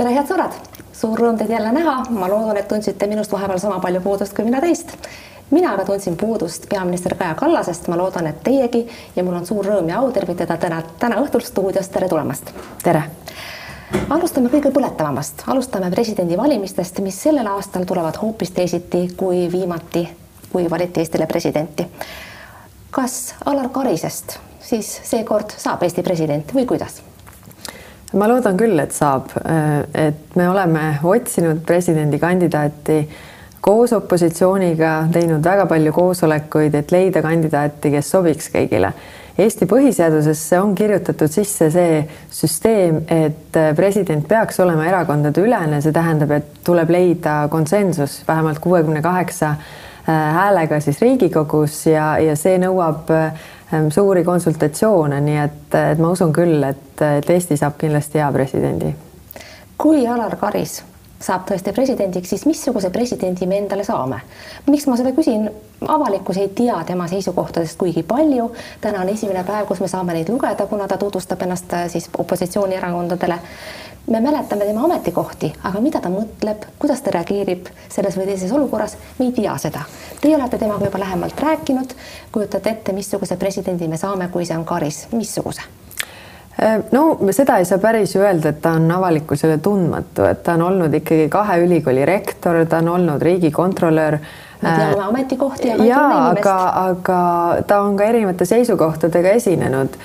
tere, head sõbrad, suur rõõm teid jälle näha, ma loodan, et tundsite minust vahepeal sama palju puudust kui mina teist. mina aga tundsin puudust peaminister Kaja Kallasest, ma loodan, et teiegi ja mul on suur rõõm ja au tervitada täna, täna õhtul stuudios, tere tulemast. tere. alustame kõige põletavamast, alustame presidendivalimistest, mis sellel aastal tulevad hoopis teisiti kui viimati, kui valiti Eestile presidenti. kas Alar Karisest siis seekord saab Eesti president või kuidas? Ma loodan küll, et saab, et me oleme otsinud presidendikandidaati koos opositsiooniga, teinud väga palju koosolekuid, et leida kandidaati, kes sobiks kõigile. Eesti põhiseadusesse on kirjutatud sisse see süsteem, et president peaks olema erakondade ülene, see tähendab, et tuleb leida konsensus vähemalt kuuekümne kaheksa häälega siis Riigikogus ja, ja see nõuab Ähm, suuri konsultatsioone, nii et, et ma usun küll, et, et Eesti saab kindlasti hea presidendi. kui Alar Karis saab tõesti presidendiks, siis missuguse presidendi me endale saame? miks ma seda küsin? avalikkus ei tea tema seisukohtadest kuigi palju. täna on esimene päev, kus me saame neid lugeda, kuna ta tutvustab ennast äh, siis opositsioonierakondadele me mäletame tema ametikohti, aga mida ta mõtleb, kuidas ta reageerib selles või teises olukorras, me ei tea seda. Teie olete temaga juba lähemalt rääkinud, kujutate ette, missuguse presidendi me saame, kui see on Karis, missuguse? Äh, no seda ei saa päris öelda, et ta on avalikkusele tundmatu, et ta on olnud ikkagi kahe ülikooli rektor, ta on olnud riigikontrolör. Me teame äh, ametikohti, aga ja, aga, aga ta on ka erinevate seisukohtadega esinenud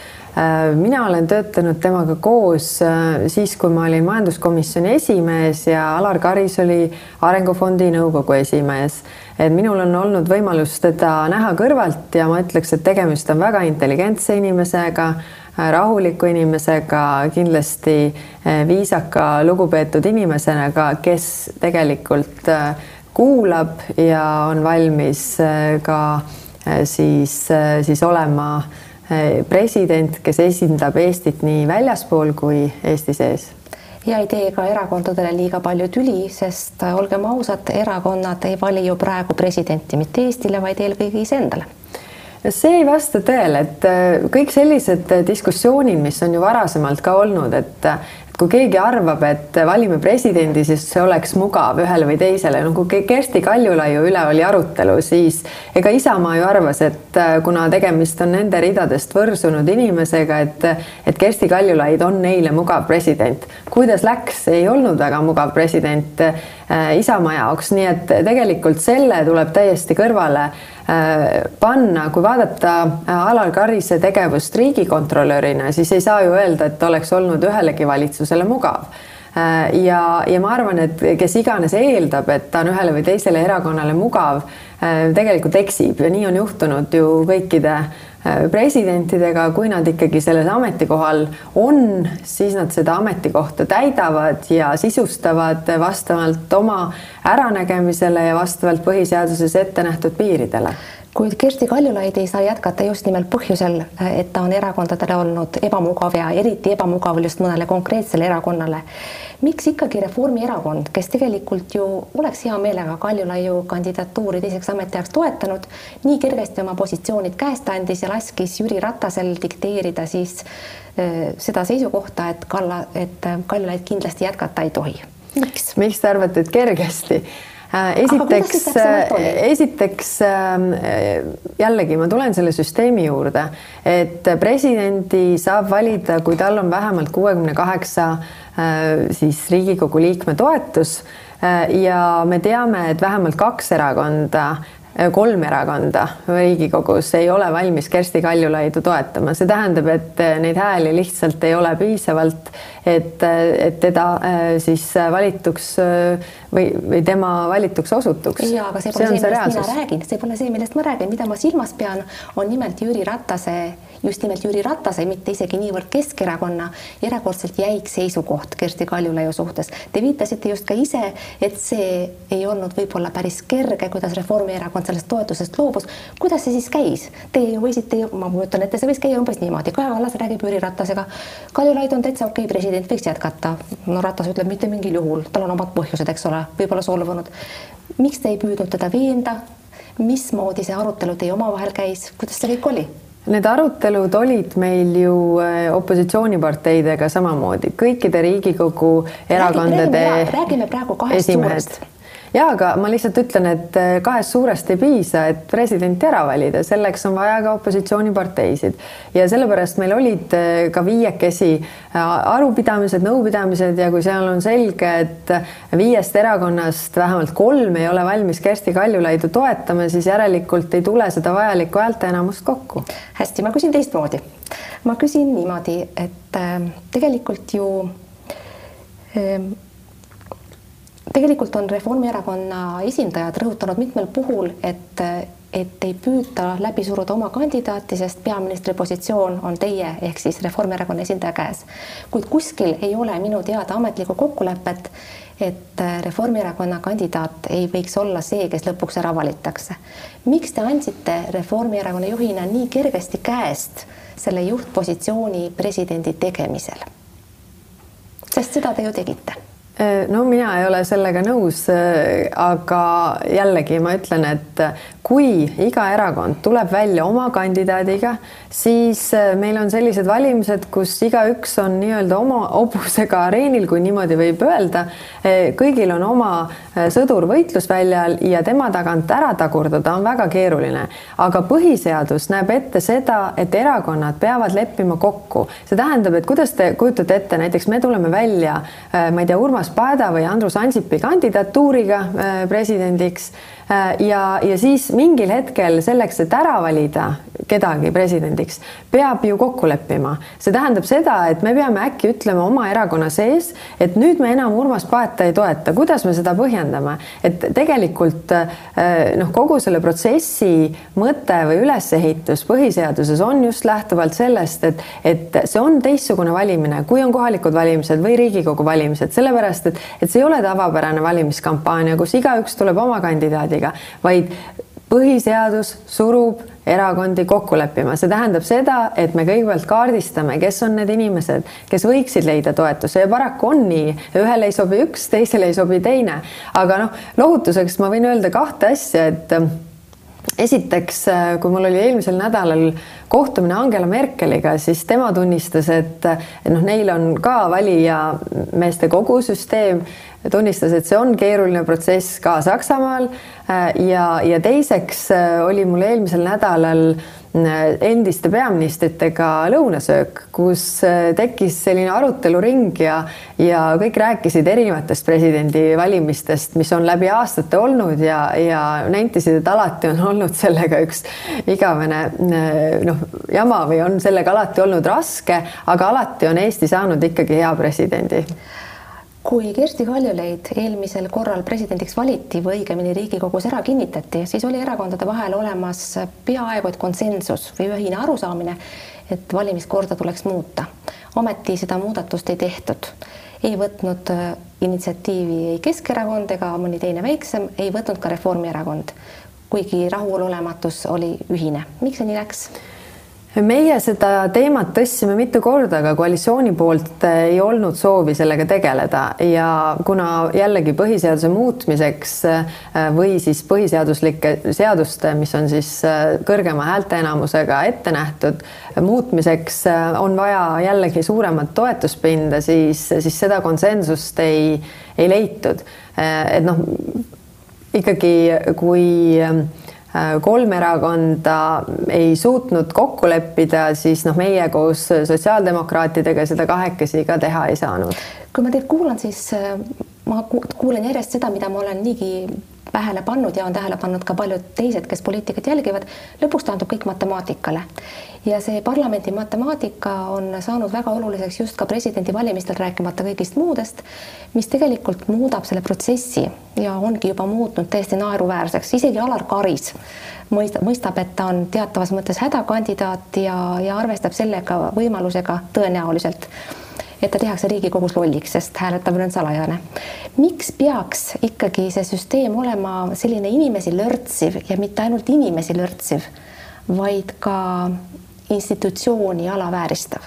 mina olen töötanud temaga koos äh, siis, kui ma olin majanduskomisjoni esimees ja Alar Karis oli Arengufondi nõukogu esimees. et minul on olnud võimalus teda näha kõrvalt ja ma ütleks, et tegemist on väga intelligentse inimesega, äh, rahuliku inimesega, kindlasti viisaka, lugupeetud inimesega, kes tegelikult kuulab ja on valmis ka siis, siis olema Eh, president, kes esindab Eestit nii väljaspool kui Eesti sees. Ja ei tee ka erakondadele liiga palju tüli, sest äh, olgem ausad, erakonnad ei vali ju praegu presidenti mitte Eestile, vaid eelkõige iseendale. See ei vasta tõele, et äh, kõik sellised diskussioonid, mis on ju varasemalt ka olnud, et kui keegi arvab, et valime presidendi, siis see oleks mugav ühele või teisele, no kui Kersti Kaljulaiu üle oli arutelu, siis ega Isamaa ju arvas, et äh, kuna tegemist on nende ridadest võrsunud inimesega, et et Kersti Kaljulaid on neile mugav president. kuidas läks, ei olnud väga mugav president äh, Isamaa jaoks, nii et tegelikult selle tuleb täiesti kõrvale panna, kui vaadata äh, Alar Karise tegevust riigikontrolörina, siis ei saa ju öelda, et oleks olnud ühelegi valitsusele mugav. äh, ja, ja ma arvan, et kes iganes eeldab, et ta on ühele või teisele erakonnale mugav, tegelikult eksib. Ja nii on juhtunud ju kõikide Äh, presidentidega, kui nad ikkagi selles ametikohal on, siis nad seda ametikohta täidavad ja sisustavad vastavalt oma äranägemisele ja vastavalt põhiseaduses ette nähtud piiridele kuid Kersti Kaljulaid ei saa jätkata just nimelt põhjusel, et ta on erakondadele olnud ebamugav ja eriti ebamugav just mõnele konkreetsele erakonnale. miks ikkagi Reformierakond, kes tegelikult ju oleks hea meelega Kaljulaiu kandidatuuri teiseks ametiajaks toetanud, nii kergesti oma positsioonid käest andis ja laskis Jüri Ratasel dikteerida siis äh, seda seisukohta, et Kalla, et Kaljulaid kindlasti jätkata ei tohi. miks? miks te arvate, et kergesti? Äh, esiteks, äh, esiteks ähm, jällegi ma tulen selle süsteemi juurde, et presidendi saab valida, kui tal on vähemalt kuuekümne kaheksa äh, siis Riigikogu liikme toetus. Ja me teame, et vähemalt kaks erakonda kolm erakonda Riigikogus ei ole valmis Kersti Kaljulaidu toetama, see tähendab, et neid hääli lihtsalt ei ole piisavalt, et, et teda siis valituks või, või tema valituks osutuks. ja, aga see pole see, see, millest mina räägin, see pole see, millest ma räägin, mida ma silmas pean, on nimelt Jüri Ratase, just nimelt Jüri Ratase, mitte isegi niivõrd Keskerakonna erakordselt jäik seisukoht Kersti Kaljulaiu suhtes. Te viitasite just ka ise, et see ei olnud võib-olla päris kerge, kuidas Reformierakond sellest toetusest loobus. kuidas see siis käis? Teie ju võisite, ma kujutan ette, see võis käia umbes niimoodi, Kaja Kallas räägib Jüri Ratasega, Kaljulaid on täitsa okei okay, president, võiks jätkata. no Ratas ütleb mitte mingil juhul, tal on omad põhjused, eks ole võib-olla solvunud. miks te ei püüdnud teda veenda? mismoodi see arutelu teie omavahel käis, kuidas see kõik oli? Need arutelud olid meil ju äh, opositsiooniparteidega samamoodi, kõikide Riigikogu erakondade räägime, räägime praegu kahest esimehed. suurest ja aga ma lihtsalt ütlen, et äh, kahest suurest ei piisa, et presidenti ära valida, selleks on vaja ka opositsiooniparteisid ja sellepärast meil olid äh, ka viiekesi äh, arupidamised, nõupidamised ja kui seal on selge, et viiest erakonnast vähemalt kolm ei ole valmis Kersti Kaljulaidu toetama, siis järelikult ei tule seda vajalikku häälteenamust kokku. hästi, ma küsin teistmoodi. ma küsin niimoodi, et tegelikult ju tegelikult on Reformierakonna esindajad rõhutanud mitmel puhul, et, et ei püüta läbi suruda oma kandidaati, sest peaministri positsioon on teie ehk siis Reformierakonna esindaja käes. kuid kuskil ei ole minu teada ametlikku kokkulepet, et Reformierakonna kandidaat ei võiks olla see, kes lõpuks ära valitakse. miks te andsite Reformierakonna juhina nii kergesti käest selle juhtpositsiooni presidendi tegemisel? sest seda te ju tegite no mina ei ole sellega nõus, äh, aga jällegi ma ütlen, et kui iga erakond tuleb välja oma kandidaadiga, siis äh, meil on sellised valimised, kus igaüks on nii-öelda oma hobusega areenil, kui niimoodi võib öelda. Äh, kõigil on oma äh, sõdur võitlusväljal ja tema tagant ära tagurdada on väga keeruline, aga põhiseadus näeb ette seda, et erakonnad peavad leppima kokku. see tähendab, et kuidas te kujutate ette, näiteks me tuleme välja, ma ei tea, Urmas Paeda või Andrus Ansipi kandidatuuriga presidendiks ja, ja siis mingil hetkel selleks, et ära valida kedagi presidendiks, peab ju kokku leppima. see tähendab seda, et me peame äkki ütlema oma erakonna sees, et nüüd me enam Urmas Paeta ei toeta. kuidas me seda põhjendame? et tegelikult eh, noh, kogu selle protsessi mõte või ülesehitus põhiseaduses on just lähtuvalt sellest, et, et see on teistsugune valimine, kui on kohalikud valimised või Riigikogu valimised, sellepärast et, et see ei ole tavapärane valimiskampaania, kus igaüks tuleb oma kandidaadiga, vaid põhiseadus surub erakondi kokku leppima, see tähendab seda, et me kõigepealt kaardistame, kes on need inimesed, kes võiksid leida toetuse. Ja paraku on nii, ühele ei sobi üks, teisele ei sobi teine, aga noh, lohutuseks ma võin öelda kahte asja, et esiteks, kui mul oli eelmisel nädalal kohtumine Angela Merkeliga, siis tema tunnistas, et, et noh, neil on ka valijameeste kogu süsteem tunnistas, et see on keeruline protsess ka Saksamaal. Äh, ja, ja teiseks äh, oli mul eelmisel nädalal äh, endiste peaministritega lõunasöök, kus tekkis selline aruteluring ja, ja kõik rääkisid erinevatest presidendivalimistest, mis on läbi aastate olnud ja, ja nentisid, et alati on olnud sellega üks igavene noh, jama või on sellega alati olnud raske, aga alati on Eesti saanud ikkagi hea presidendi kui Kersti Kaljulaid eelmisel korral presidendiks valiti või õigemini Riigikogus ära kinnitati, siis oli erakondade vahel olemas peaaegu et konsensus või ühine arusaamine, et valimiskorda tuleks muuta. ometi seda muudatust ei tehtud. ei võtnud äh, initsiatiivi ei Keskerakond ega mõni teine väiksem, ei võtnud ka Reformierakond, kuigi rahulolematus oli ühine. miks see nii läks? Meie seda teemat tõstsime mitu korda, aga koalitsiooni poolt ei olnud soovi sellega tegeleda ja kuna jällegi põhiseaduse muutmiseks äh, või siis põhiseaduslike seaduste, mis on siis äh, kõrgema häälteenamusega ette nähtud, muutmiseks on vaja jällegi suuremat toetuspinda, siis, siis seda konsensust ei, ei leitud. et noh, ikkagi kui kolm erakonda ei suutnud kokku leppida, siis noh, meie koos sotsiaaldemokraatidega seda kahekesi ka teha ei saanud. kui ma teid kuulan, siis äh, ma kuulen järjest seda, mida ma olen niigi tähele pannud ja on tähele pannud ka paljud teised, kes poliitikat jälgivad, lõpuks taandub kõik matemaatikale. ja see parlamendi matemaatika on saanud väga oluliseks just ka presidendivalimistel, rääkimata kõigist muudest, mis tegelikult muudab selle protsessi ja ongi juba muutnud täiesti naeruväärseks, isegi Alar Karis mõistab, mõistab, et ta on teatavas mõttes hädakandidaat ja, ja arvestab sellega võimalusega tõenäoliselt et ta tehakse Riigikogus lolliks, sest hääletamine on salajane. miks peaks ikkagi see süsteem olema selline inimesi lörtsiv ja mitte ainult inimesi lörtsiv, vaid ka institutsiooni alavääristav?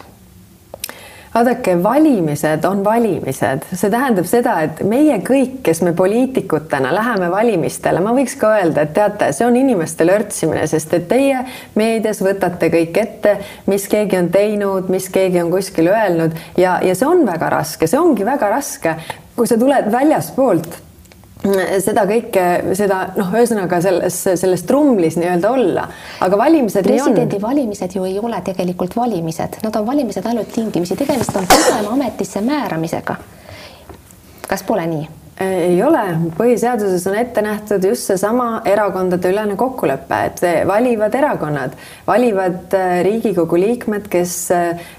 Vaadake, valimised on valimised, see tähendab seda, et meie kõik, kes me poliitikutena läheme valimistele, ma võiks ka öelda, et teate, see on inimeste lörtsimine, sest et teie meedias võtate kõik ette, mis keegi on teinud, mis keegi on kuskil öelnud. Ja, ja see on väga raske, see ongi väga raske, kui sa tuled väljaspoolt seda kõike, seda noh, ühesõnaga selles, selles trumlis nii-öelda olla, aga valimised presidendivalimised ju ei ole tegelikult valimised, nad on valimised ainult tingimisi, tegemist on pigem ametisse määramisega. kas pole nii? Ei ole, põhiseaduses on ette nähtud just seesama erakondadeülene kokkulepe, et valivad erakonnad, valivad äh, Riigikogu liikmed, kes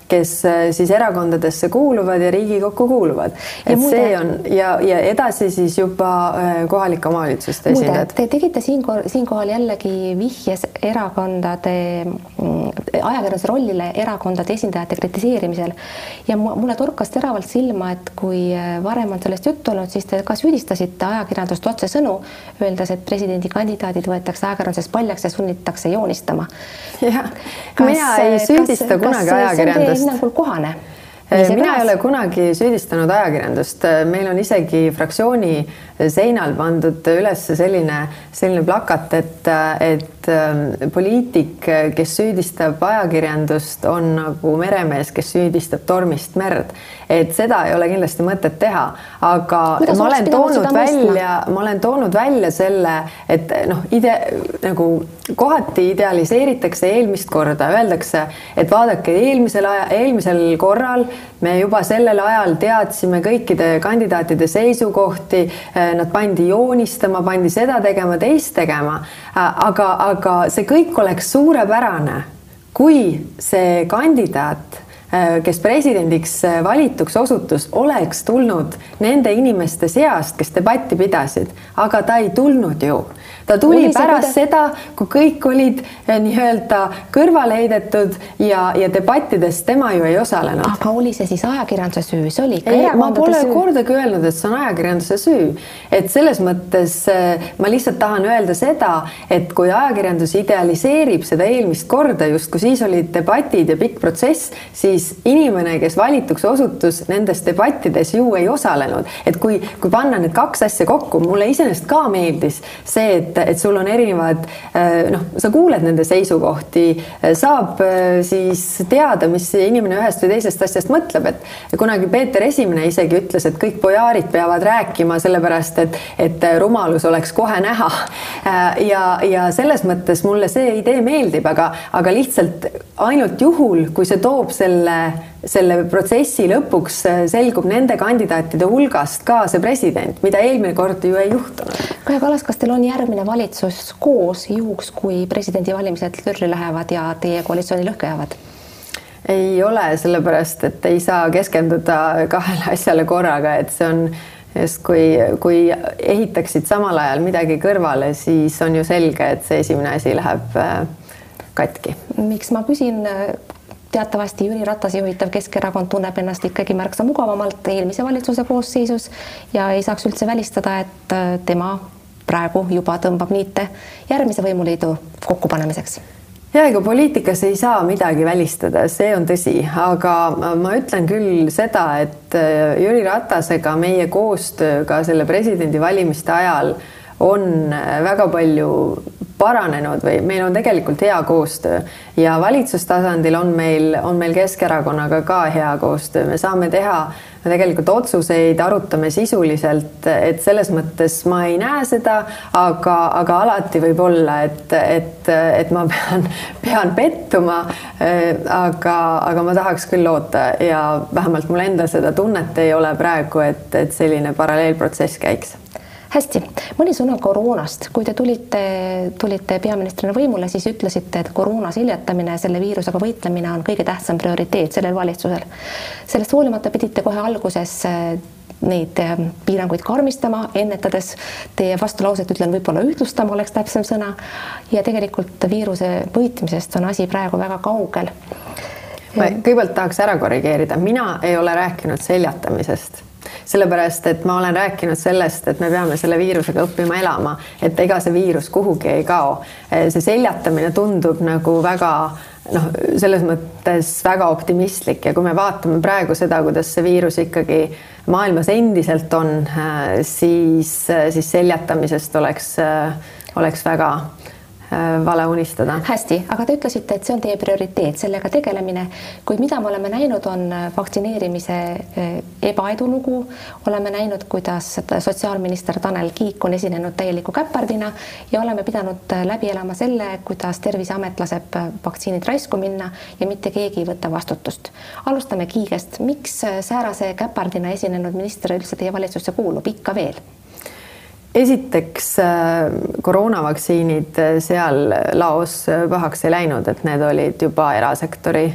kes äh, siis erakondadesse kuuluvad ja Riigikokku kuuluvad. et muide, see on ja, ja edasi siis juba äh, kohalike omavalitsuste esindajad. Te tegite siinkohal, siinkohal jällegi vihjes erakondade, mm, ajakirjanduse rollile erakondade esindajate kritiseerimisel ja mulle torkas teravalt silma, et kui äh, varem on sellest juttu olnud, siis te ka süüdistasite ajakirjandust otsesõnu, öeldes, et presidendikandidaadid võetakse ajakirjanduses paljaks ja sunnitakse joonistama. jah, mina ei süüdista kas, kunagi kas ajakirjandust hinnangul kohane? mina ei ole kunagi süüdistanud ajakirjandust, meil on isegi fraktsiooni seinal pandud üles selline, selline plakat, et, et ähm, poliitik, kes süüdistab ajakirjandust, on nagu meremees, kes süüdistab tormist merd. et seda ei ole kindlasti mõtet teha, aga Kuidas ma olen toonud välja, ma olen toonud välja selle, et noh, ide-, nagu kohati idealiseeritakse eelmist korda, öeldakse, et vaadake eelmisel ajal, eelmisel korral me juba sellel ajal teadsime kõikide kandidaatide seisukohti nad pandi joonistama, pandi seda tegema, teist tegema. aga, aga see kõik oleks suurepärane, kui see kandidaat kes presidendiks valituks osutus, oleks tulnud nende inimeste seast, kes debatti pidasid, aga ta ei tulnud ju ta tuli oli pärast see, seda, kui kõik olid eh, nii-öelda kõrvale heidetud ja, ja debattides tema ju ei osalenud. aga oli see siis ajakirjanduse süü, see oli ikka ei, ma pole süü. kordagi öelnud, et see on ajakirjanduse süü. et selles mõttes eh, ma lihtsalt tahan öelda seda, et kui ajakirjandus idealiseerib seda eelmist korda, justkui siis olid debatid ja pikk protsess, siis inimene, kes valituks osutus, nendes debattides ju ei osalenud. et kui, kui panna need kaks asja kokku, mulle iseenesest ka meeldis see, et et sul on erinevad äh, noh, sa kuuled nende seisukohti, äh, saab äh, siis teada, mis inimene ühest või teisest asjast mõtleb, et kunagi Peeter Esimene isegi ütles, et kõik bojaarid peavad rääkima sellepärast, et, et rumalus oleks kohe näha. ja, ja selles mõttes mulle see idee meeldib, aga, aga lihtsalt ainult juhul, kui see toob selle selle protsessi lõpuks selgub nende kandidaatide hulgast ka see president, mida eelmine kord ju ei juhtunud. Kaja Kallas, kas teil on järgmine valitsus koos juhuks, kui presidendivalimised lörri lähevad ja teie koalitsiooni lõhki jäävad? ei ole, sellepärast et ei saa keskenduda kahele asjale korraga, et see on sest kui, kui ehitaksid samal ajal midagi kõrvale, siis on ju selge, et see esimene asi läheb äh, katki. miks ma küsin teatavasti Jüri Ratase juhitav Keskerakond tunneb ennast ikkagi märksa mugavamalt eelmise valitsuse koosseisus ja ei saaks üldse välistada, et äh, tema praegu juba tõmbab niite järgmise võimuliidu kokkupanemiseks. Ja ega poliitikas ei saa midagi välistada, see on tõsi, aga ma ütlen küll seda, et äh, Jüri Ratasega meie koostöö ka selle presidendivalimiste ajal on äh, väga palju paranenud või meil on tegelikult hea koostöö. Ja valitsustasandil on meil, on meil Keskerakonnaga ka hea koostöö, me saame teha tegelikult otsuseid, arutame sisuliselt, et selles mõttes ma ei näe seda, aga, aga alati võib olla, et, et, et ma pean, pean pettuma. aga, aga ma tahaks küll loota ja vähemalt mul endal seda tunnet ei ole praegu, et, et selline paralleelprotsess käiks hästi, mõni sõna koroonast, kui te tulite, tulite peaministrina võimule, siis ütlesite, et koroona seljatamine, selle viirusega võitlemine on kõige tähtsam prioriteet sellel valitsusel. sellest hoolimata pidite kohe alguses äh, neid äh, piiranguid karmistama, ennetades teie vastulauset ütlen, võib-olla ühtlustama oleks täpsem sõna. ja tegelikult viiruse võitmisest on asi praegu väga kaugel. ma kõigepealt tahaks ära korrigeerida, mina ei ole rääkinud seljatamisest sellepärast et ma olen rääkinud sellest, et me peame selle viirusega õppima elama, et ega see viirus kuhugi ei kao. see seljatamine tundub nagu väga noh, selles mõttes väga optimistlik ja kui me vaatame praegu seda, kuidas see viirus ikkagi maailmas endiselt on, siis, siis seljatamisest oleks, oleks väga vale unistada. hästi, aga te ütlesite, et see on teie prioriteet, sellega tegelemine. kuid mida me oleme näinud, on vaktsineerimise äh, ebaedulugu. oleme näinud, kuidas sotsiaalminister Tanel Kiik on esinenud täieliku käpardina ja oleme pidanud äh, läbi elama selle, kuidas Terviseamet laseb vaktsiinid raisku minna ja mitte keegi ei võta vastutust. alustame Kiigest, miks säärase käpardina esinenud minister üldse teie valitsusse kuulub ikka veel? Esiteks äh, koroonavaktsiinid äh, seal laos äh, pahaks ei läinud, et need olid juba erasektori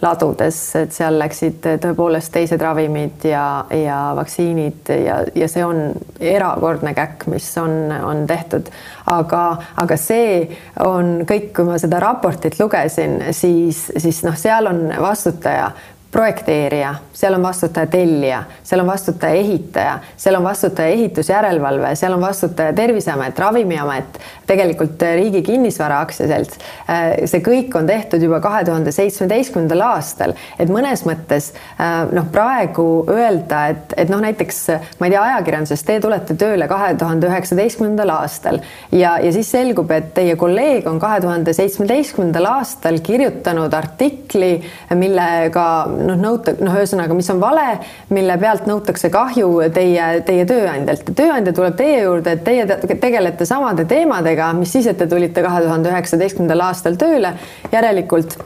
ladudes, et seal läksid tõepoolest teised ravimid ja, ja vaktsiinid ja, ja see on erakordne käkk, mis on, on tehtud. aga, aga see on kõik, kui ma seda raportit lugesin, siis, siis noh, seal on vastutaja projekteerija, seal on vastutaja tellija, seal on vastutaja ehitaja, seal on vastutaja ehitusjärelevalve, seal on vastutaja Terviseamet, Ravimiamet, tegelikult Riigi Kinnisvara Aktsiaselts. see kõik on tehtud juba kahe tuhande seitsmeteistkümnendal aastal, et mõnes mõttes noh, praegu öelda, et, et noh, näiteks ma ei tea, ajakirjanduses te tulete tööle kahe tuhande üheksateistkümnendal aastal ja, ja siis selgub, et teie kolleeg on kahe tuhande seitsmeteistkümnendal aastal kirjutanud artikli, millega noh, nõuta, noh, ühesõnaga, mis on vale, mille pealt nõutakse kahju teie, teie tööandjalt. tööandja tuleb teie juurde, et teie tegelete samade teemadega, mis siis, et te tulite kahe tuhande üheksateistkümnendal aastal tööle. järelikult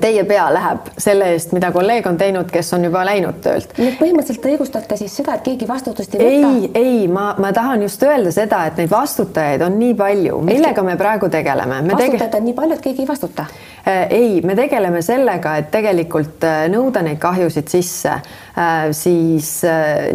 teie pea läheb selle eest, mida kolleeg on teinud, kes on juba läinud töölt. nii et põhimõtteliselt te õigustate siis seda, et keegi vastutust ei võta? ei, ei, ma, ma tahan just öelda seda, et neid vastutajaid on nii palju, millega me praegu tegeleme. vastutajaid on nii palju, et keegi ei vastuta? Äh, ei, me tegeleme sellega, et tegelikult äh, nõuda neid kahjusid sisse äh, siis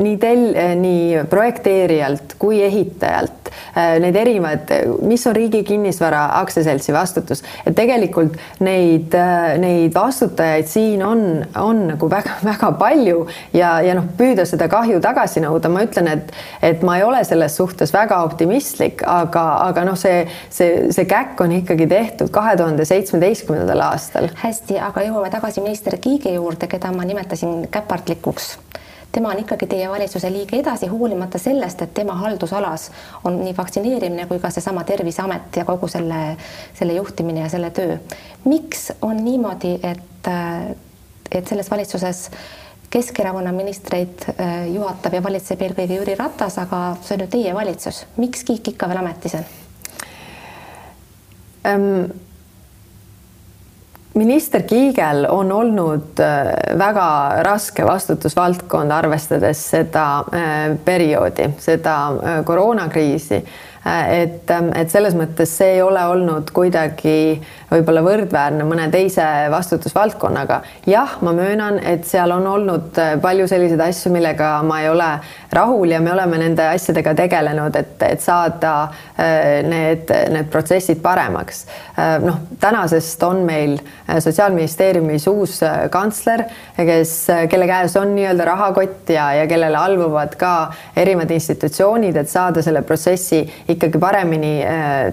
nii tel-, nii projekteerijalt kui ehitajalt, need erinevad, mis on Riigi Kinnisvara Aktsiaseltsi vastutus, et tegelikult neid neid vastutajaid siin on, on nagu väga-väga palju ja, ja noh, püüda seda kahju tagasi nõuda, ma ütlen, et, et ma ei ole selles suhtes väga optimistlik, aga, aga noh, see, see, see käkk on ikkagi tehtud kahe tuhande seitsmeteistkümnendal aastal. hästi, aga jõuame tagasi minister Kiige juurde, keda ma nimetasin käpardlikuks tema on ikkagi teie valitsuse liige edasi, hoolimata sellest, et tema haldusalas on nii vaktsineerimine kui ka seesama Terviseamet ja kogu selle, selle juhtimine ja selle töö. miks on niimoodi, et, et selles valitsuses Keskerakonna ministreid äh, juhatab ja valitseb eelkõige Jüri Ratas, aga see on ju teie valitsus, miks Kiik ikka veel ametis on um...? Minister Kiigel on olnud äh, väga raske vastutusvaldkond, arvestades seda äh, perioodi, seda äh, koroonakriisi et, et selles mõttes see ei ole olnud kuidagi võib-olla võrdväärne mõne teise vastutusvaldkonnaga. jah, ma möönan, et seal on olnud palju selliseid asju, millega ma ei ole rahul ja me oleme nende asjadega tegelenud, et, et saada äh, need, need protsessid paremaks. Äh, noh, tänasest on meil äh, Sotsiaalministeeriumis uus kantsler, kes, kelle käes on nii-öelda rahakott ja, ja kellele alluvad ka erinevad institutsioonid, et saada selle protsessi ikkagi paremini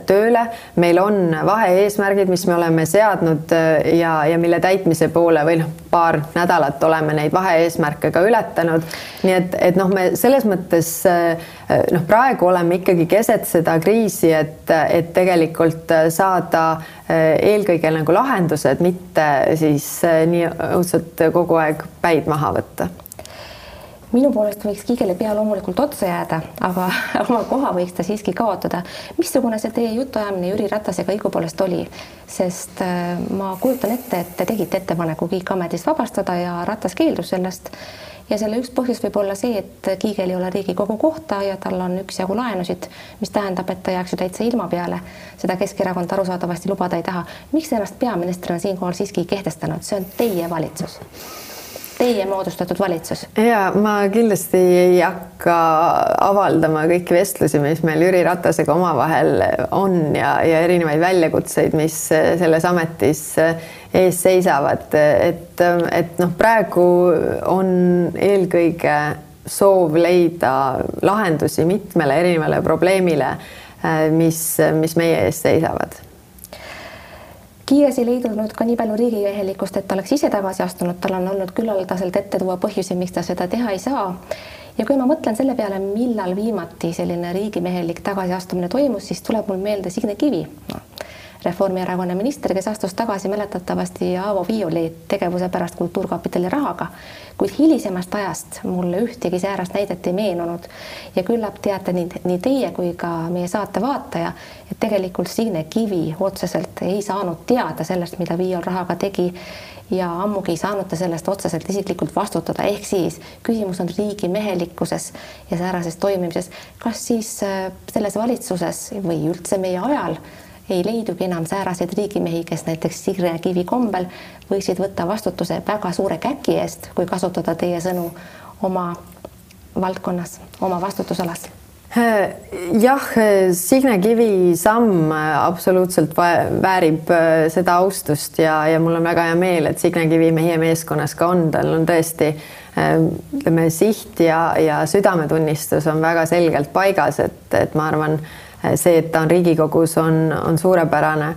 tööle. meil on vahe-eesmärgid, mis me oleme seadnud ja, ja mille täitmise poole või noh, paar nädalat oleme neid vahe-eesmärke ka ületanud. nii et, et noh, me selles mõttes eh, noh, praegu oleme ikkagi keset seda kriisi, et, et tegelikult saada eelkõige nagu lahendused, mitte siis nii õudselt kogu aeg päid maha võtta minu poolest võiks Kiigele pea loomulikult otsa jääda, aga oma koha võiks ta siiski kaotada. missugune see teie jutuajamine Jüri Ratasega õigupoolest oli? sest ma kujutan ette, et te tegite ettepaneku Kiik ametist vabastada ja Ratas keeldus sellest ja selle üks põhjus võib olla see, et Kiigel ei ole Riigikogu kohta ja tal on üksjagu laenusid, mis tähendab, et ta jääks ju täitsa ilma peale. seda Keskerakond arusaadavasti lubada ei taha. miks ennast peaministrina siinkohal siiski ei kehtestanud, see on teie valitsus teie moodustatud valitsus? ja ma kindlasti ei hakka avaldama kõiki vestlusi, mis meil Jüri Ratasega omavahel on ja, ja erinevaid väljakutseid, mis selles ametis ees seisavad, et, et noh, praegu on eelkõige soov leida lahendusi mitmele erinevale probleemile, mis, mis meie ees seisavad Kiies ei leidunud ka nii palju riigimehelikkust, et ta oleks ise tagasi astunud, tal on olnud küllaldaselt ette tuua põhjusi, miks ta seda teha ei saa. ja kui ma mõtlen selle peale, millal viimati selline riigimehelik tagasiastumine toimus, siis tuleb mul meelde Signe Kivi no Reformierakonna minister, kes astus tagasi mäletatavasti Aavo Viioli tegevuse pärast Kultuurkapitali rahaga, kuid hilisemast ajast mulle ühtegi säärast näidet ei meenunud ja küllap teate nii, nii teie kui ka meie saate vaataja, et tegelikult Signe Kivi otseselt ei saanud teada sellest, mida Viiol rahaga tegi ja ammugi ei saanud ta sellest otseselt isiklikult vastutada, ehk siis küsimus on riigi mehelikkuses ja säärases toimimises. kas siis äh, selles valitsuses või üldse meie ajal ei leidugi enam sääraseid riigimehi, kes näiteks Signe Kivi kombel võiksid võtta vastutuse väga suure käki eest, kui kasutada teie sõnu oma valdkonnas, oma vastutusalas. Jah, Signe Kivi samm absoluutselt väärib äh, seda austust ja, ja mul on väga hea meel, et Signe Kivi meie meeskonnas ka on, tal on tõesti äh, ütleme, siht ja, ja südametunnistus on väga selgelt paigas, et, et ma arvan, see, et ta on Riigikogus, on, on suurepärane.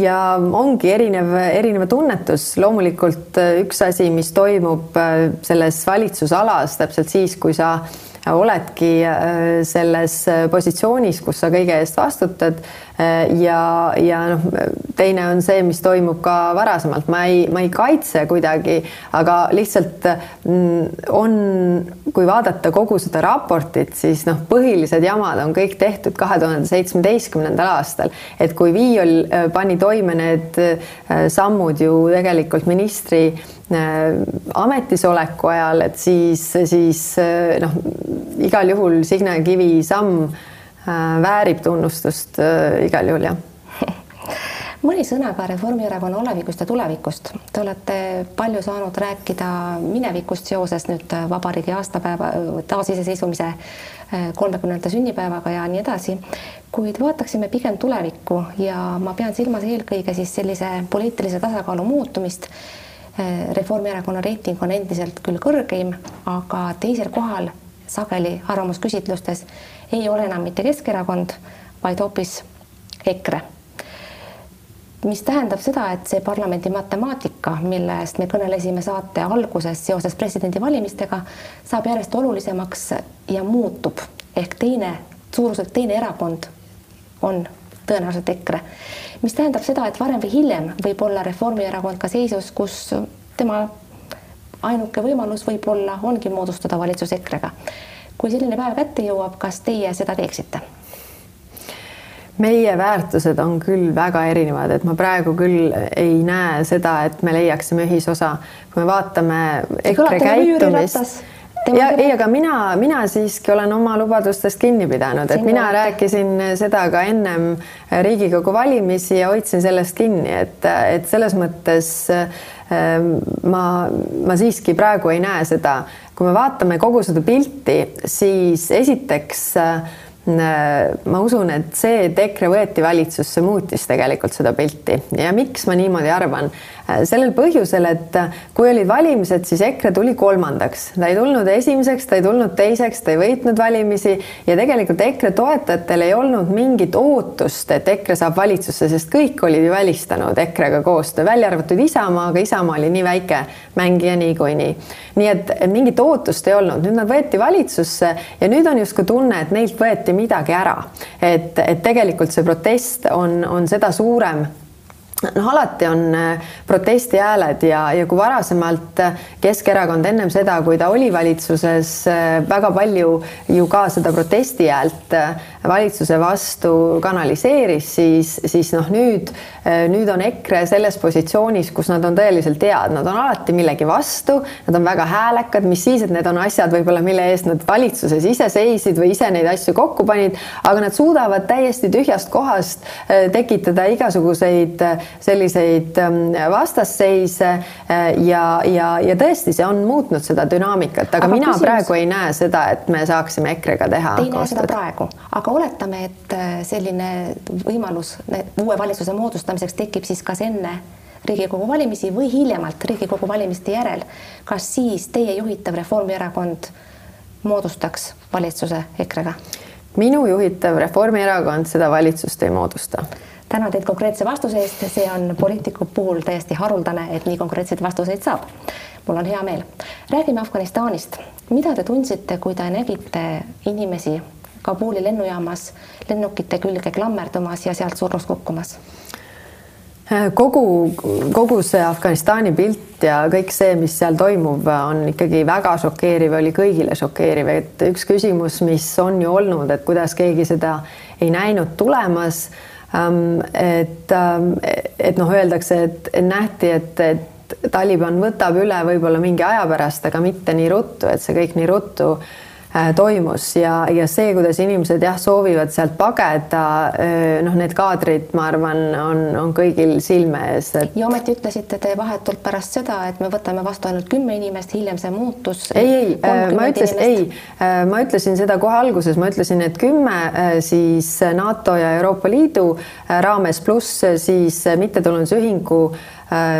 Ja ongi erinev, erinev tunnetus, loomulikult üks asi, mis toimub selles valitsusalas täpselt siis, kui sa oledki selles positsioonis, kus sa kõige eest vastutad. Ja, ja noh, teine on see, mis toimub ka varasemalt, ma ei, ma ei kaitse kuidagi, aga lihtsalt mm, on, kui vaadata kogu seda raportit, siis noh, põhilised jamad on kõik tehtud kahe tuhande seitsmeteistkümnendal aastal, et kui Viiol äh, pani toime need äh, sammud ju tegelikult ministri äh, ametisoleku ajal, et siis, siis noh, igal juhul Signe Kivi samm Äh, väärib tunnustust äh, igal juhul, jah mõni sõna ka Reformierakonna olevikust ja tulevikust. Te olete palju saanud rääkida minevikust seoses nüüd vabariigi aastapäeva, taasiseseisvumise kolmekümnenda sünnipäevaga ja nii edasi. kuid vaataksime pigem tulevikku ja ma pean silmas eelkõige siis sellise poliitilise tasakaalu muutumist. Reformierakonna reiting on endiselt küll kõrgeim, aga teisel kohal sageli arvamusküsitlustes ei ole enam mitte Keskerakond, vaid hoopis EKRE. mis tähendab seda, et see parlamendi matemaatika, millest me kõnelesime saate alguses seoses presidendivalimistega, saab järjest olulisemaks ja muutub ehk teine, suuruselt teine erakond on tõenäoliselt EKRE, mis tähendab seda, et varem või hiljem võib olla Reformierakond ka seisus, kus tema ainuke võimalus võib-olla ongi moodustada valitsus EKRE-ga. Kui selline päev kätte jõuab, kas teie seda teeksite? meie väärtused on küll väga erinevad, et ma praegu küll ei näe seda, et me leiaksime ühisosa, kui me vaatame EKRE käitumist ja ei, aga mina, mina siiski olen oma lubadustest kinni pidanud, et mina rääkisin seda ka ennem Riigikogu valimisi ja hoidsin sellest kinni, et, et selles mõttes ähm, ma, ma siiski praegu ei näe seda. Kui me vaatame kogu seda pilti, siis esiteks äh, ma usun, et see, et EKRE võeti valitsusse, muutis tegelikult seda pilti. Ja miks ma niimoodi arvan sellel põhjusel, et äh, kui olid valimised, siis EKRE tuli kolmandaks, ta ei tulnud esimeseks, ta ei tulnud teiseks, ta ei võitnud valimisi ja tegelikult EKRE toetajatel ei olnud mingit ootust, et EKRE saab valitsusse, sest kõik olid ju välistanud EKRE-ga koostöö, välja arvatud Isamaa, aga Isamaa oli nii väike mängija niikuinii. nii et mingit ootust ei olnud, nüüd nad võeti valitsusse ja nüüd on justkui tunne, et neilt võeti midagi ära. et, et tegelikult see protest on, on seda suurem noh, alati on äh, protestihääled ja, ja kui varasemalt äh, Keskerakond ennem seda, kui ta oli valitsuses, äh, väga palju ju ka seda protestihäält valitsuse vastu kanaliseeris, siis, siis noh, nüüd, nüüd on EKRE selles positsioonis, kus nad on tõeliselt head, nad on alati millegi vastu, nad on väga häälekad, mis siis, et need on asjad võib-olla, mille eest nad valitsuses ise seisid või ise neid asju kokku panid, aga nad suudavad täiesti tühjast kohast tekitada igasuguseid selliseid ähm, vastasseise äh, ja, ja, ja tõesti, see on muutnud seda dünaamikat, aga, mina küsimus... praegu ei näe seda, et me saaksime EKRE-ga teha. Te ei näe seda praegu, aga oletame, et äh, selline võimalus uue valitsuse moodustamiseks tekib siis kas enne Riigikogu valimisi või hiljemalt Riigikogu valimiste järel, kas siis teie juhitav Reformierakond moodustaks valitsuse EKRE-ga? minu juhitav Reformierakond seda valitsust ei moodusta tänan teid konkreetse vastuse eest, see on poliitiku puhul täiesti haruldane, et nii konkreetseid vastuseid saab. mul on hea meel. räägime Afganistanist. mida te tundsite, kui te nägite inimesi Kabuli lennujaamas lennukite külge klammerdumas ja sealt surnuks kukkumas? kogu, kogu see Afganistani pilt ja kõik see, mis seal toimub, on ikkagi väga šokeeriv, oli kõigile šokeeriv, et üks küsimus, mis on ju olnud, et kuidas keegi seda ei näinud tulemas Ähm, et, ähm, et noh, öeldakse, et nähti, et, et Taliban võtab üle võib-olla mingi aja pärast, aga mitte nii ruttu, et see kõik nii ruttu Äh, toimus ja, ja see, kuidas inimesed jah, soovivad sealt pageda, äh, noh, need kaadrid, ma arvan, on, on kõigil silme ees et.... ja ometi ütlesite te vahetult pärast seda, et me võtame vastu ainult kümme inimest, hiljem see muutus. ei, ei, äh, ma ütlesin, ei, ma ütlesin seda kohe alguses, ma ütlesin, et kümme siis NATO ja Euroopa Liidu raames pluss siis mittetulundusühingu Äh,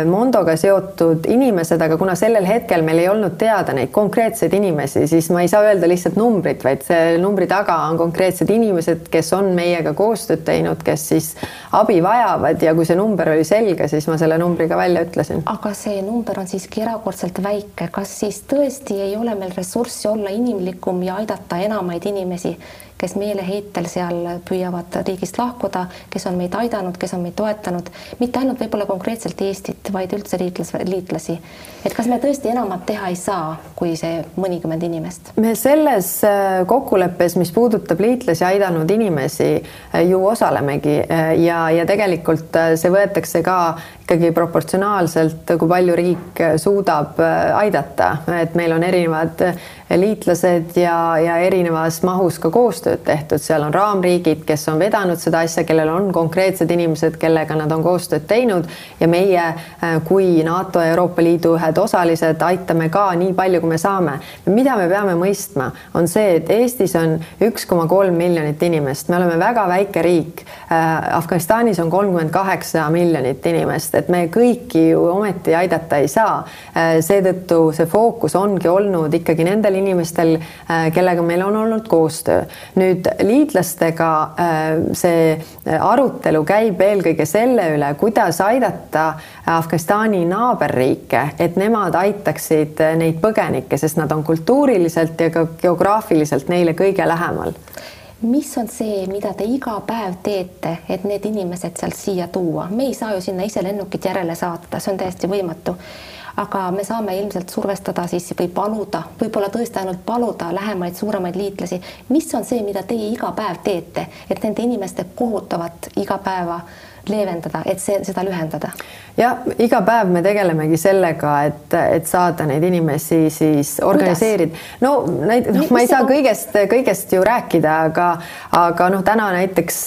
Mondoga seotud inimesed, aga kuna sellel hetkel meil ei olnud teada neid konkreetseid inimesi, siis ma ei saa öelda lihtsalt numbrit, vaid see numbri taga on konkreetsed inimesed, kes on meiega koostööd teinud, kes siis abi vajavad ja kui see number oli selge, siis ma selle numbri ka välja ütlesin. aga see number on siiski erakordselt väike, kas siis tõesti ei ole meil ressurssi olla inimlikum ja aidata enamaid inimesi? Kes meeleheitel seal püüavad riigist lahkuda, kes on meid aidanud, kes on meid toetanud, mitte ainult võib-olla konkreetselt Eestit, vaid üldse liitlas, liitlasi. et kas me tõesti enamat teha ei saa, kui see mõnikümmend inimest? me selles äh, kokkuleppes, mis puudutab liitlasi aidanud inimesi, äh, ju osalemegi äh, ja, ja tegelikult see võetakse ka ikkagi proportsionaalselt, kui palju riik suudab aidata, et meil on erinevad liitlased ja, ja erinevas mahus ka koostööd tehtud, seal on raamriigid, kes on vedanud seda asja, kellel on konkreetsed inimesed, kellega nad on koostööd teinud. Ja meie kui NATO ja Euroopa Liidu ühed osalised aitame ka nii palju, kui me saame. mida me peame mõistma, on see, et Eestis on üks koma kolm miljonit inimest, me oleme väga väike riik. Afganistanis on kolmkümmend kaheksa miljonit inimest et me kõiki ju ometi aidata ei saa. Äh, seetõttu see fookus ongi olnud ikkagi nendel inimestel, äh, kellega meil on olnud koostöö. nüüd liitlastega äh, see arutelu käib eelkõige selle üle, kuidas aidata Afganistani naaberriike, et nemad aitaksid neid põgenikke, sest nad on kultuuriliselt ja ka geograafiliselt neile kõige lähemal mis on see, mida te iga päev teete, et need inimesed sealt siia tuua, me ei saa ju sinna ise lennukit järele saata, see on täiesti võimatu. aga me saame ilmselt survestada siis või paluda, võib-olla tõesti ainult paluda lähemaid suuremaid liitlasi. mis on see, mida teie iga päev teete, et nende inimeste kohutavat igapäeva leevendada, et see, seda lühendada? ja iga päev me tegelemegi sellega, et, et saada neid inimesi siis organiseerida. no näit-, noh, ma ei saa kõigest, kõigest ju rääkida, aga, aga noh, täna näiteks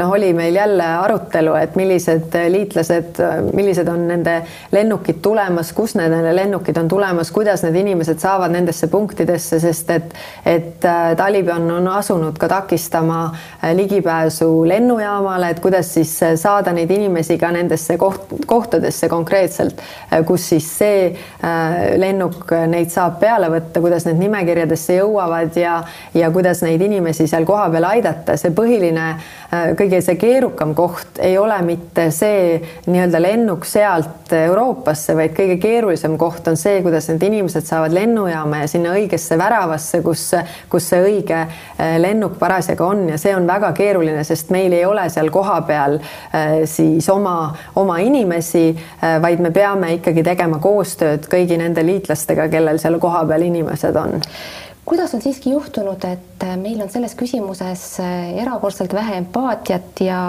noh, oli meil jälle arutelu, et millised liitlased, millised on nende lennukid tulemas, kus need lennukid on tulemas, kuidas need inimesed saavad nendesse punktidesse, sest et, et äh, Taliban on asunud ka takistama äh, ligipääsu lennujaamale, et kuidas siis saada neid inimesi ka nendesse koht, koht kohtadesse konkreetselt, äh, kus siis see äh, lennuk neid saab peale võtta, kuidas need nimekirjadesse jõuavad ja, ja kuidas neid inimesi seal kohapeal aidata, see põhiline, äh, kõige see keerukam koht ei ole mitte see nii-öelda lennuk sealt Euroopasse, vaid kõige keerulisem koht on see, kuidas need inimesed saavad lennujaama ja sinna õigesse väravasse, kus, kus see õige lennuk parasjagu on. Ja see on väga keeruline, sest meil ei ole seal kohapeal siis oma, oma inimesi äh, vaid me peame ikkagi tegema koostööd kõigi nende liitlastega, kellel seal kohapeal inimesed on. Kuidas on siiski juhtunud, et äh, meil on selles küsimuses äh, erakordselt vähe empaatiat ja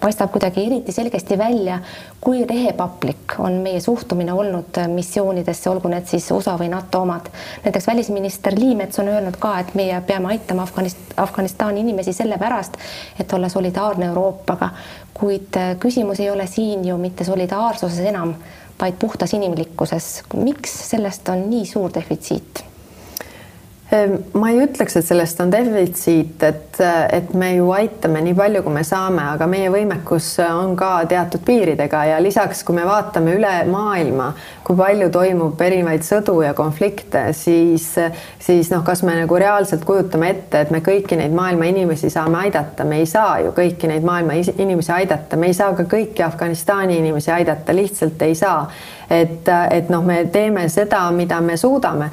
paistab kuidagi eriti selgesti välja, kui rehepaplik on meie suhtumine olnud missioonidesse, olgu need siis USA või NATO omad. näiteks välisminister Liimets on öelnud ka, et meie peame aitama Afganist-, Afganistani inimesi sellepärast, et olla solidaarne Euroopaga. kuid küsimus ei ole siin ju mitte solidaarsuses enam, vaid puhtas inimlikkuses. miks sellest on nii suur defitsiit? Ehm, ma ei ütleks, et sellest on defitsiit, et, et me ju aitame nii palju, kui me saame, aga meie võimekus on ka teatud piiridega ja lisaks, kui me vaatame üle maailma, kui palju toimub erinevaid sõdu ja konflikte, siis, siis noh, kas me nagu reaalselt kujutame ette, et me kõiki neid maailma inimesi saame aidata, me ei saa ju kõiki neid maailma inimesi aidata, me ei saa ka kõiki Afganistani inimesi aidata, lihtsalt ei saa et, et noh, me teeme seda, mida me suudame.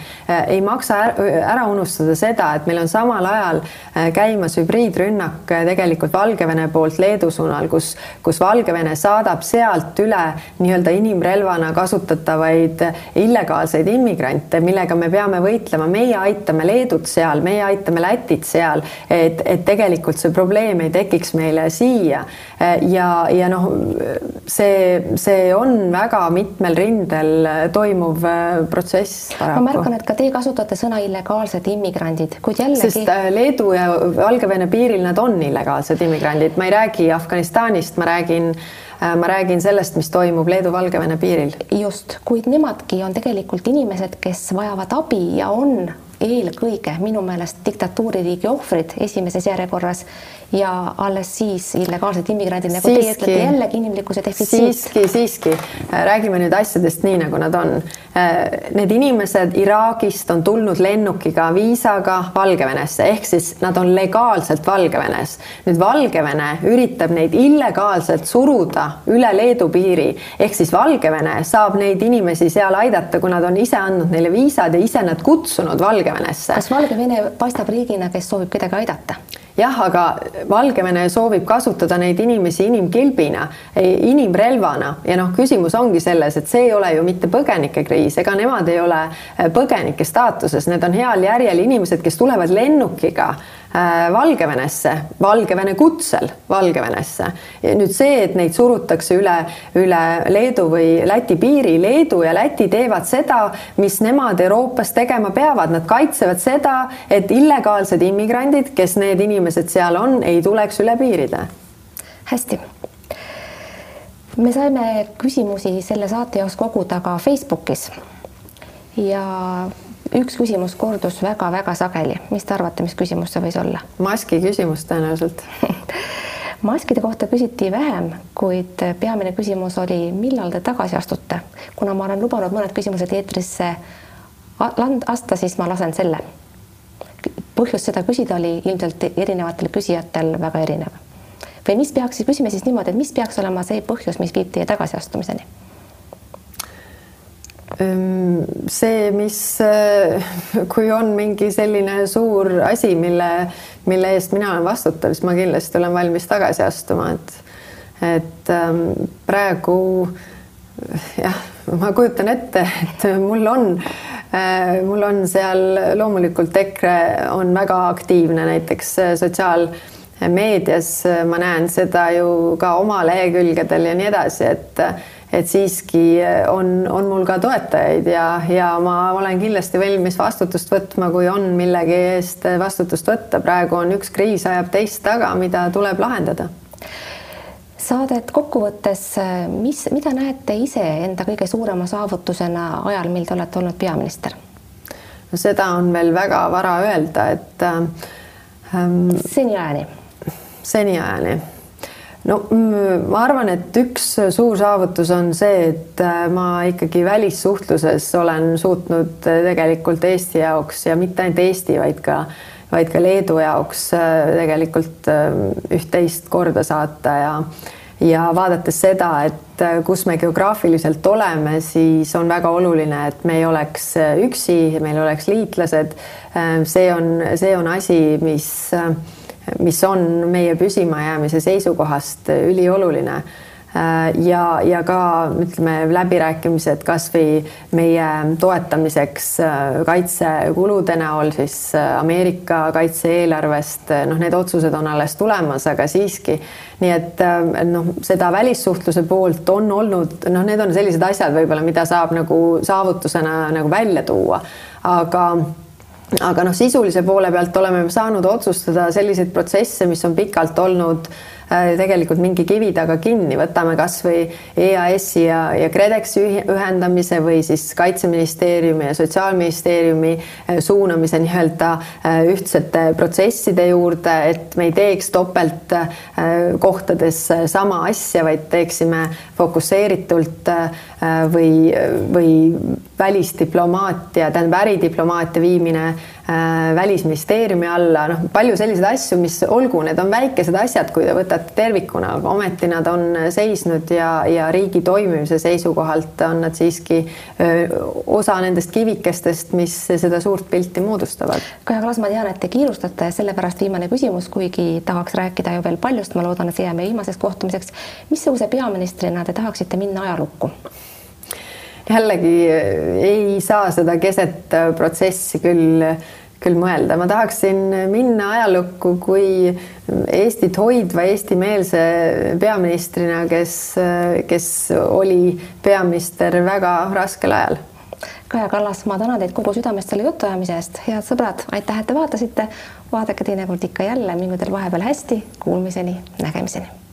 ei maksa ära unustada seda, et meil on samal ajal äh, käimas hübriidrünnak äh, tegelikult Valgevene poolt Leedu suunal, kus, kus Valgevene saadab sealt üle nii-öelda inimrelvana kasutatavaid illegaalseid immigrante, millega me peame võitlema. meie aitame Leedut seal, meie aitame Lätit seal, et, et tegelikult see probleem ei tekiks meile siia. Äh, ja, ja noh, see, see on väga mitmel rindel toimuv protsess paraku. ma märkan, et ka teie kasutate sõna illegaalsed immigrandid, kuid jällegi. sest äh, Leedu ja Valgevene piiril nad on illegaalsed immigrandid, ma ei räägi Afganistanist, ma räägin äh, ma räägin sellest, mis toimub Leedu-Valgevene piiril. just, kuid nemadki on tegelikult inimesed, kes vajavad abi ja on eelkõige minu meelest diktatuuririigi ohvrid esimeses järjekorras ja alles siis illegaalsed immigrandid, nagu siiski, teie ütlete, jällegi inimlikkuse defitsiit. siiski, siiski, räägime nüüd asjadest nii, nagu nad on. Need inimesed Iraagist on tulnud lennukiga, viisaga Valgevenesse, ehk siis nad on legaalselt Valgevenes. nüüd Valgevene üritab neid illegaalselt suruda üle Leedu piiri, ehk siis Valgevene saab neid inimesi seal aidata, kui nad on ise andnud neile viisad ja ise nad kutsunud Valgevenesse. kas Valgevene paistab riigina, kes soovib kedagi aidata? Jah, aga Valgevene soovib kasutada neid inimesi inimkilbina, inimrelvana. Ja noh, küsimus ongi selles, et see ei ole ju mitte põgenikekriis, ega nemad ei ole põgenike staatuses, need on heal järjel inimesed, kes tulevad lennukiga Valgevenesse, Valgevene kutsel Valgevenesse. nüüd see, et neid surutakse üle, üle Leedu või Läti piiri, Leedu ja Läti teevad seda, mis nemad Euroopas tegema peavad, nad kaitsevad seda, et illegaalsed immigrandid, kes need inimesed seal on, ei tuleks üle piiride. hästi me saime küsimusi selle saate jaoks koguda ka Facebookis ja üks küsimus kordus väga-väga sageli, mis te arvate, mis küsimus see võis olla? maski küsimus tõenäoliselt maskide kohta küsiti vähem, kuid peamine küsimus oli, millal te tagasi astute. kuna ma olen lubanud mõned küsimused eetrisse asta, siis ma lasen selle. põhjus seda küsida oli ilmselt erinevatel küsijatel väga erinev. või mis peaks, küsime siis niimoodi, et mis peaks olema see põhjus, mis viib teie tagasiastumiseni see, mis, äh, kui on mingi selline suur asi, mille, mille eest mina olen vastutav, siis ma kindlasti olen valmis tagasi astuma, et et ähm, praegu jah, ma kujutan ette, et mul on, äh, mul on seal loomulikult EKRE on väga aktiivne näiteks äh, sotsiaalmeedias, ma näen seda ju ka oma lehekülgedel ja nii edasi, et et siiski eh, on, on mul ka toetajaid ja, ja ma olen kindlasti valmis vastutust võtma, kui on millegi eest vastutust võtta. praegu on üks kriis ajab teist taga, mida tuleb lahendada saadet kokkuvõttes, mis, mida näete ise enda kõige suurema saavutusena ajal, mil te olete olnud peaminister? no seda on veel väga vara öelda, et ähm,. seniajani. seniajani no mm, ma arvan, et üks suur saavutus on see, et äh, ma ikkagi välissuhtluses olen suutnud äh, tegelikult Eesti jaoks ja mitte ainult Eesti, vaid ka, vaid ka Leedu jaoks äh, tegelikult üht-teist korda saata ja ja vaadates seda, et kus me geograafiliselt oleme, siis on väga oluline, et me ei oleks üksi, meil oleks liitlased. see on, see on asi, mis mis on meie püsimajäämise seisukohast ülioluline ja, ja ka ütleme, läbirääkimised kasvõi meie toetamiseks kaitsekulude näol siis Ameerika kaitse-eelarvest, noh, need otsused on alles tulemas, aga siiski. nii et noh, seda välissuhtluse poolt on olnud, noh, need on sellised asjad võib-olla, mida saab nagu saavutusena nagu välja tuua, aga aga noh, sisulise poole pealt oleme saanud otsustada selliseid protsesse, mis on pikalt olnud tegelikult mingi kivi taga kinni, võtame kasvõi EAS-i ja, ja KredExi ühendamise või siis Kaitseministeeriumi ja Sotsiaalministeeriumi suunamise nii-öelda ühtsete protsesside juurde, et me ei teeks topelt kohtades sama asja, vaid teeksime fokusseeritult või, või välisdiplomaatia, tähendab äridiplomaatia viimine äh, välisministeeriumi alla, noh, palju selliseid asju, mis olgu, need on väikesed asjad, kui te võtate tervikuna, aga ometi nad on seisnud ja, ja riigi toimimise seisukohalt on nad siiski osa nendest kivikestest, mis seda suurt pilti moodustavad. Kaja Kallas, ma tean, et te kiirustate, sellepärast viimane küsimus, kuigi tahaks rääkida ju veel paljust, ma loodan, et see jääb meie viimaseks kohtumiseks. missuguse peaministrina te tahaksite minna ajalukku? Jällegi eh, ei saa seda keset eh, protsessi küll, küll mõelda, ma tahaksin minna ajalukku kui Eestit hoidva eestimeelse peaministrina, kes, eh, kes oli peaminister väga raskel ajal. Kaja Kallas, ma tänan teid kogu südamest selle jutuajamise eest, head sõbrad, aitäh, et te vaatasite. vaadake teinekord ikka jälle, mingu teil vahepeal hästi, kuulmiseni, nägemiseni